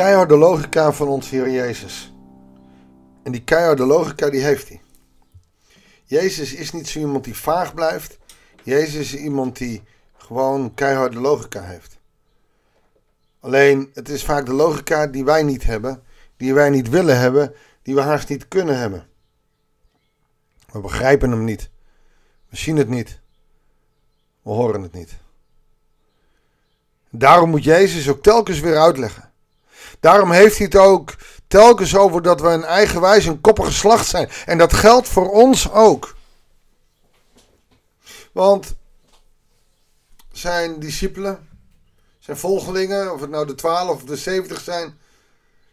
keiharde logica van ons Heer Jezus. En die keiharde logica die heeft hij. Jezus is niet zo iemand die vaag blijft. Jezus is iemand die gewoon keiharde logica heeft. Alleen het is vaak de logica die wij niet hebben, die wij niet willen hebben, die we haast niet kunnen hebben. We begrijpen hem niet. We zien het niet. We horen het niet. Daarom moet Jezus ook telkens weer uitleggen. Daarom heeft hij het ook telkens over dat we een eigenwijs een koppige slacht zijn. En dat geldt voor ons ook. Want zijn discipelen, zijn volgelingen, of het nou de twaalf of de zeventig zijn,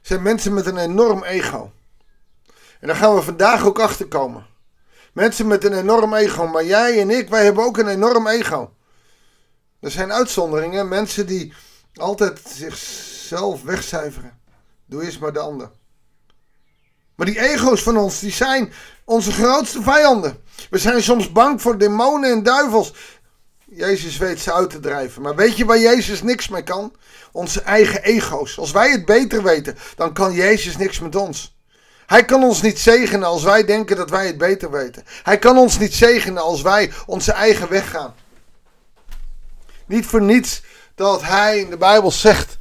zijn mensen met een enorm ego. En daar gaan we vandaag ook achter komen. Mensen met een enorm ego, maar jij en ik, wij hebben ook een enorm ego. Er zijn uitzonderingen, mensen die altijd zichzelf wegcijferen. Doe eens maar de ander. Maar die ego's van ons, die zijn onze grootste vijanden. We zijn soms bang voor demonen en duivels. Jezus weet ze uit te drijven. Maar weet je waar Jezus niks mee kan? Onze eigen ego's. Als wij het beter weten, dan kan Jezus niks met ons. Hij kan ons niet zegenen als wij denken dat wij het beter weten. Hij kan ons niet zegenen als wij onze eigen weg gaan. Niet voor niets dat hij in de Bijbel zegt.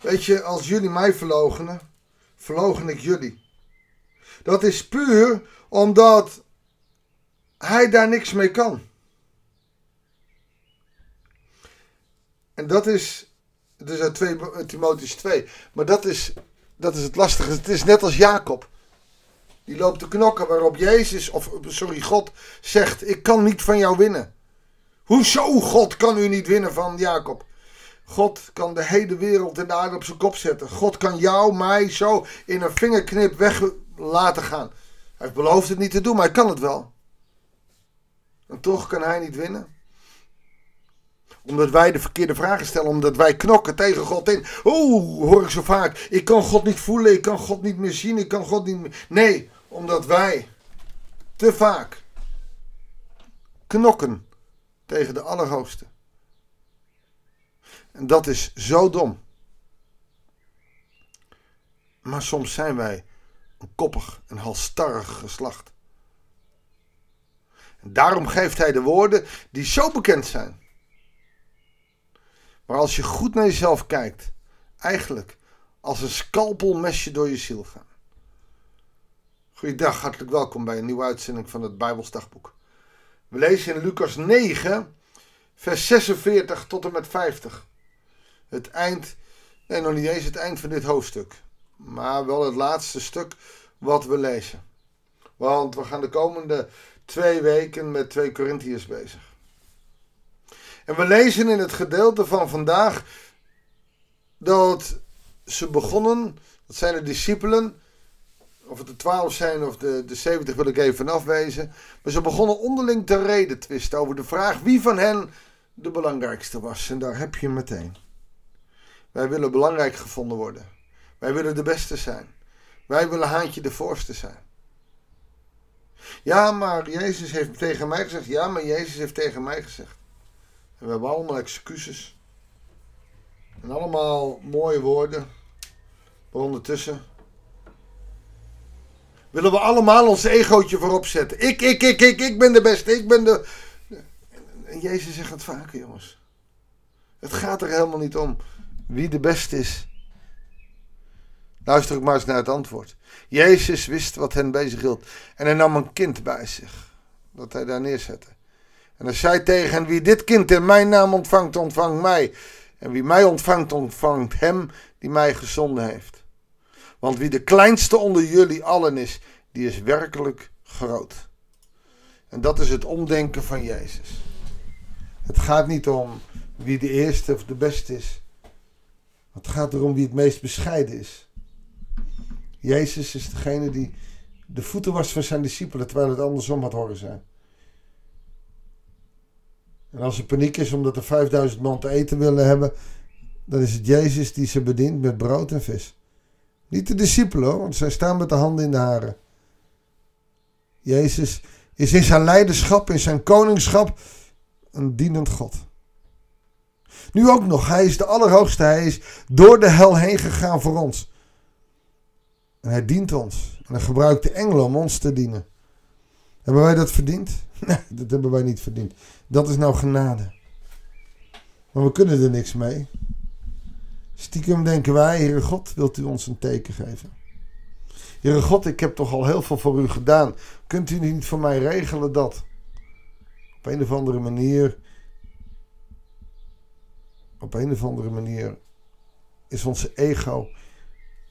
Weet je, als jullie mij verlogenen, verlogen ik jullie. Dat is puur omdat hij daar niks mee kan. En dat is, het is uit 2, Timotheus 2, maar dat is, dat is het lastige. Het is net als Jacob. Die loopt te knokken waarop Jezus, of sorry, God zegt, ik kan niet van jou winnen. Hoezo God kan u niet winnen van Jacob? God kan de hele wereld in de aarde op zijn kop zetten. God kan jou, mij zo in een vingerknip weg laten gaan. Hij heeft beloofd het niet te doen, maar hij kan het wel. En toch kan hij niet winnen. Omdat wij de verkeerde vragen stellen, omdat wij knokken tegen God in. Oeh, hoor ik zo vaak. Ik kan God niet voelen, ik kan God niet meer zien, ik kan God niet meer. Nee, omdat wij te vaak knokken tegen de Allerhoogste. En dat is zo dom. Maar soms zijn wij een koppig en halstarrig geslacht. En daarom geeft hij de woorden die zo bekend zijn. Maar als je goed naar jezelf kijkt, eigenlijk als een scalpelmesje door je ziel gaan. Goeiedag, hartelijk welkom bij een nieuwe uitzending van het Bijbelsdagboek. We lezen in Lucas 9, vers 46 tot en met 50. Het eind, nee nog niet eens het eind van dit hoofdstuk, maar wel het laatste stuk wat we lezen. Want we gaan de komende twee weken met 2 Corinthiërs bezig. En we lezen in het gedeelte van vandaag dat ze begonnen, dat zijn de discipelen, of het de twaalf zijn of de, de zeventig wil ik even afwezen. Maar ze begonnen onderling te reden twisten over de vraag wie van hen de belangrijkste was. En daar heb je meteen. Wij willen belangrijk gevonden worden. Wij willen de beste zijn. Wij willen haantje de voorste zijn. Ja, maar Jezus heeft tegen mij gezegd. Ja, maar Jezus heeft tegen mij gezegd. En we hebben allemaal excuses. En allemaal mooie woorden. Maar ondertussen willen we allemaal ons egootje voorop zetten. Ik, ik, ik, ik, ik ben de beste. Ik ben de. En Jezus zegt het vaker, jongens. Het gaat er helemaal niet om wie de beste is. Luister ik maar eens naar het antwoord. Jezus wist wat hen bezig hield. En hij nam een kind bij zich. Dat hij daar neerzette. En hij zei tegen hen: Wie dit kind in mijn naam ontvangt, ontvangt mij. En wie mij ontvangt, ontvangt hem die mij gezonden heeft. Want wie de kleinste onder jullie allen is, die is werkelijk groot. En dat is het omdenken van Jezus. Het gaat niet om wie de eerste of de beste is. Het gaat erom wie het meest bescheiden is. Jezus is degene die de voeten was van zijn discipelen, terwijl het andersom had horen zijn. En als er paniek is omdat er 5000 man te eten willen hebben, dan is het Jezus die ze bedient met brood en vis. Niet de discipelen, want zij staan met de handen in de haren. Jezus is in zijn leiderschap, in zijn koningschap, een dienend God. Nu ook nog. Hij is de Allerhoogste. Hij is door de hel heen gegaan voor ons. En hij dient ons. En hij gebruikt de engelen om ons te dienen. Hebben wij dat verdiend? Nee, dat hebben wij niet verdiend. Dat is nou genade. Maar we kunnen er niks mee. Stiekem denken wij, Heere God, wilt u ons een teken geven? Heere God, ik heb toch al heel veel voor u gedaan. Kunt u niet voor mij regelen dat? Op een of andere manier. Op een of andere manier is onze ego,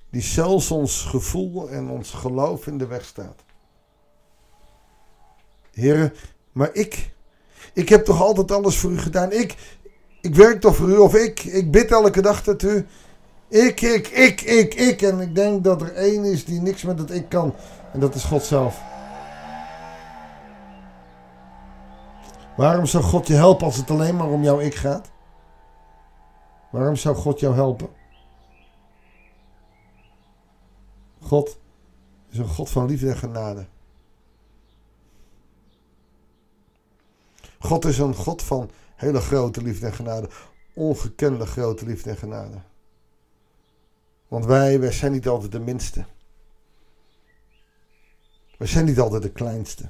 die zelfs ons gevoel en ons geloof in de weg staat. Heren, maar ik, ik heb toch altijd alles voor u gedaan. Ik, ik werk toch voor u of ik, ik bid elke dag dat u. Ik, ik, ik, ik, ik. En ik denk dat er één is die niks met het ik kan. En dat is God zelf. Waarom zou God je helpen als het alleen maar om jouw ik gaat? Waarom zou God jou helpen? God is een God van liefde en genade. God is een God van hele grote liefde en genade. Ongekende grote liefde en genade. Want wij, wij zijn niet altijd de minste. We zijn niet altijd de kleinste.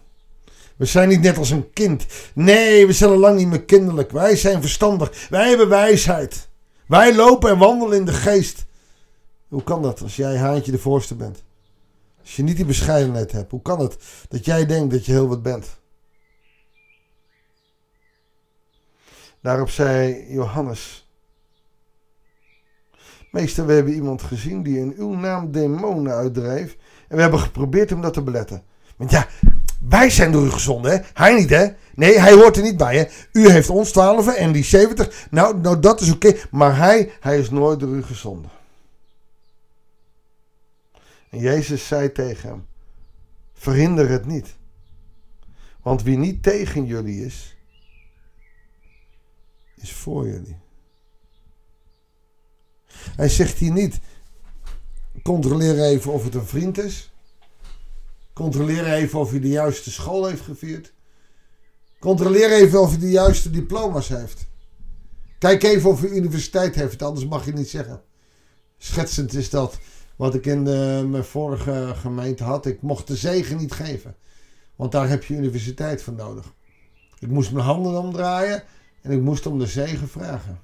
We zijn niet net als een kind. Nee, we zijn al lang niet meer kinderlijk. Wij zijn verstandig. Wij hebben wijsheid. Wij lopen en wandelen in de geest. Hoe kan dat als jij haantje de voorste bent? Als je niet die bescheidenheid hebt. Hoe kan het dat jij denkt dat je heel wat bent? Daarop zei Johannes: Meester, we hebben iemand gezien die in uw naam demonen uitdreef. En we hebben geprobeerd hem dat te beletten. Want ja, wij zijn door u gezonden, hè? Hij niet, hè? Nee, hij hoort er niet bij, hè? U heeft ons twaalf en die zeventig. Nou, nou, dat is oké. Maar hij, hij is nooit door u gezonden. En Jezus zei tegen hem: Verhinder het niet. Want wie niet tegen jullie is, is voor jullie. Hij zegt hier niet: controleer even of het een vriend is. Controleer even of hij de juiste school heeft gevierd. Controleer even of hij de juiste diploma's heeft. Kijk even of hij universiteit heeft, anders mag je niet zeggen. Schetsend is dat wat ik in de, mijn vorige gemeente had. Ik mocht de zegen niet geven, want daar heb je universiteit voor nodig. Ik moest mijn handen omdraaien en ik moest om de zegen vragen.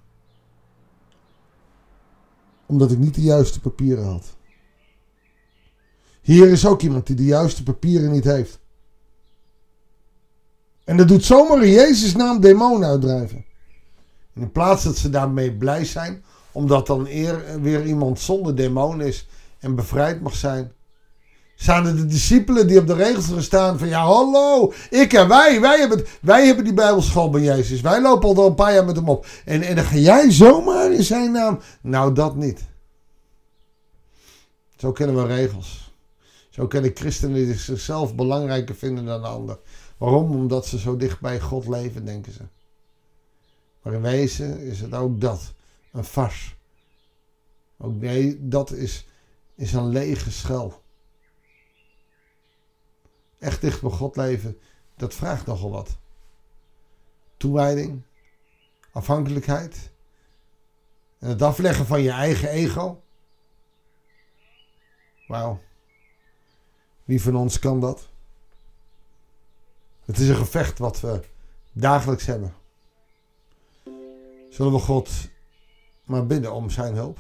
Omdat ik niet de juiste papieren had. Hier is ook iemand die de juiste papieren niet heeft. En dat doet zomaar in Jezus' naam demonen uitdrijven. En in plaats dat ze daarmee blij zijn, omdat dan eer weer iemand zonder demonen is en bevrijd mag zijn, zijn er de discipelen die op de regels gaan staan van ja, hallo, ik en wij, wij hebben, wij hebben die bijbelschool bij Jezus. Wij lopen al een paar jaar met hem op. En, en dan ga jij zomaar in zijn naam. Nou, dat niet. Zo kennen we regels. Zo kennen christenen die zichzelf belangrijker vinden dan de ander. Waarom? Omdat ze zo dicht bij God leven, denken ze. Maar in wezen is het ook dat. Een vars. Ook nee, dat is, is een lege schel echt dicht bij God leven, dat vraagt nogal wat. Toewijding, afhankelijkheid en het afleggen van je eigen ego. Wauw. Wie van ons kan dat? Het is een gevecht wat we dagelijks hebben. Zullen we God maar bidden om zijn hulp?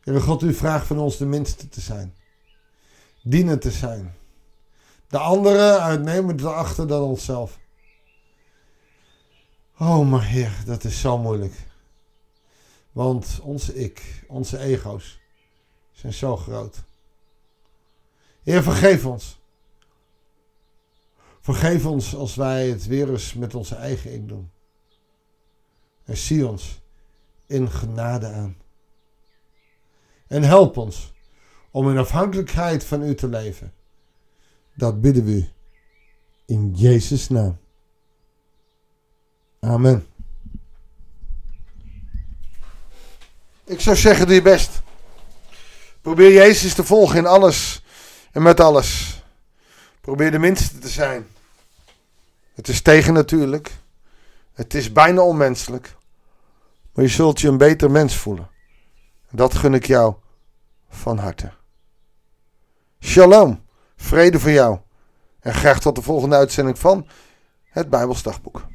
Heer God, u vraagt van ons de minste te zijn. Dienen te zijn de anderen uitnemend achter dan onszelf. Oh, maar Heer, dat is zo moeilijk. Want onze ik, onze ego's, zijn zo groot. Heer, vergeef ons. Vergeef ons als wij het weer eens met onze eigen ik doen. En zie ons in genade aan. En help ons om in afhankelijkheid van u te leven dat bidden we in Jezus' naam. Amen. Ik zou zeggen, doe je best. Probeer Jezus te volgen in alles en met alles. Probeer de minste te zijn. Het is tegen natuurlijk. Het is bijna onmenselijk. Maar je zult je een beter mens voelen. Dat gun ik jou van harte. Shalom, vrede voor jou. En graag tot de volgende uitzending van het Bijbelsdagboek.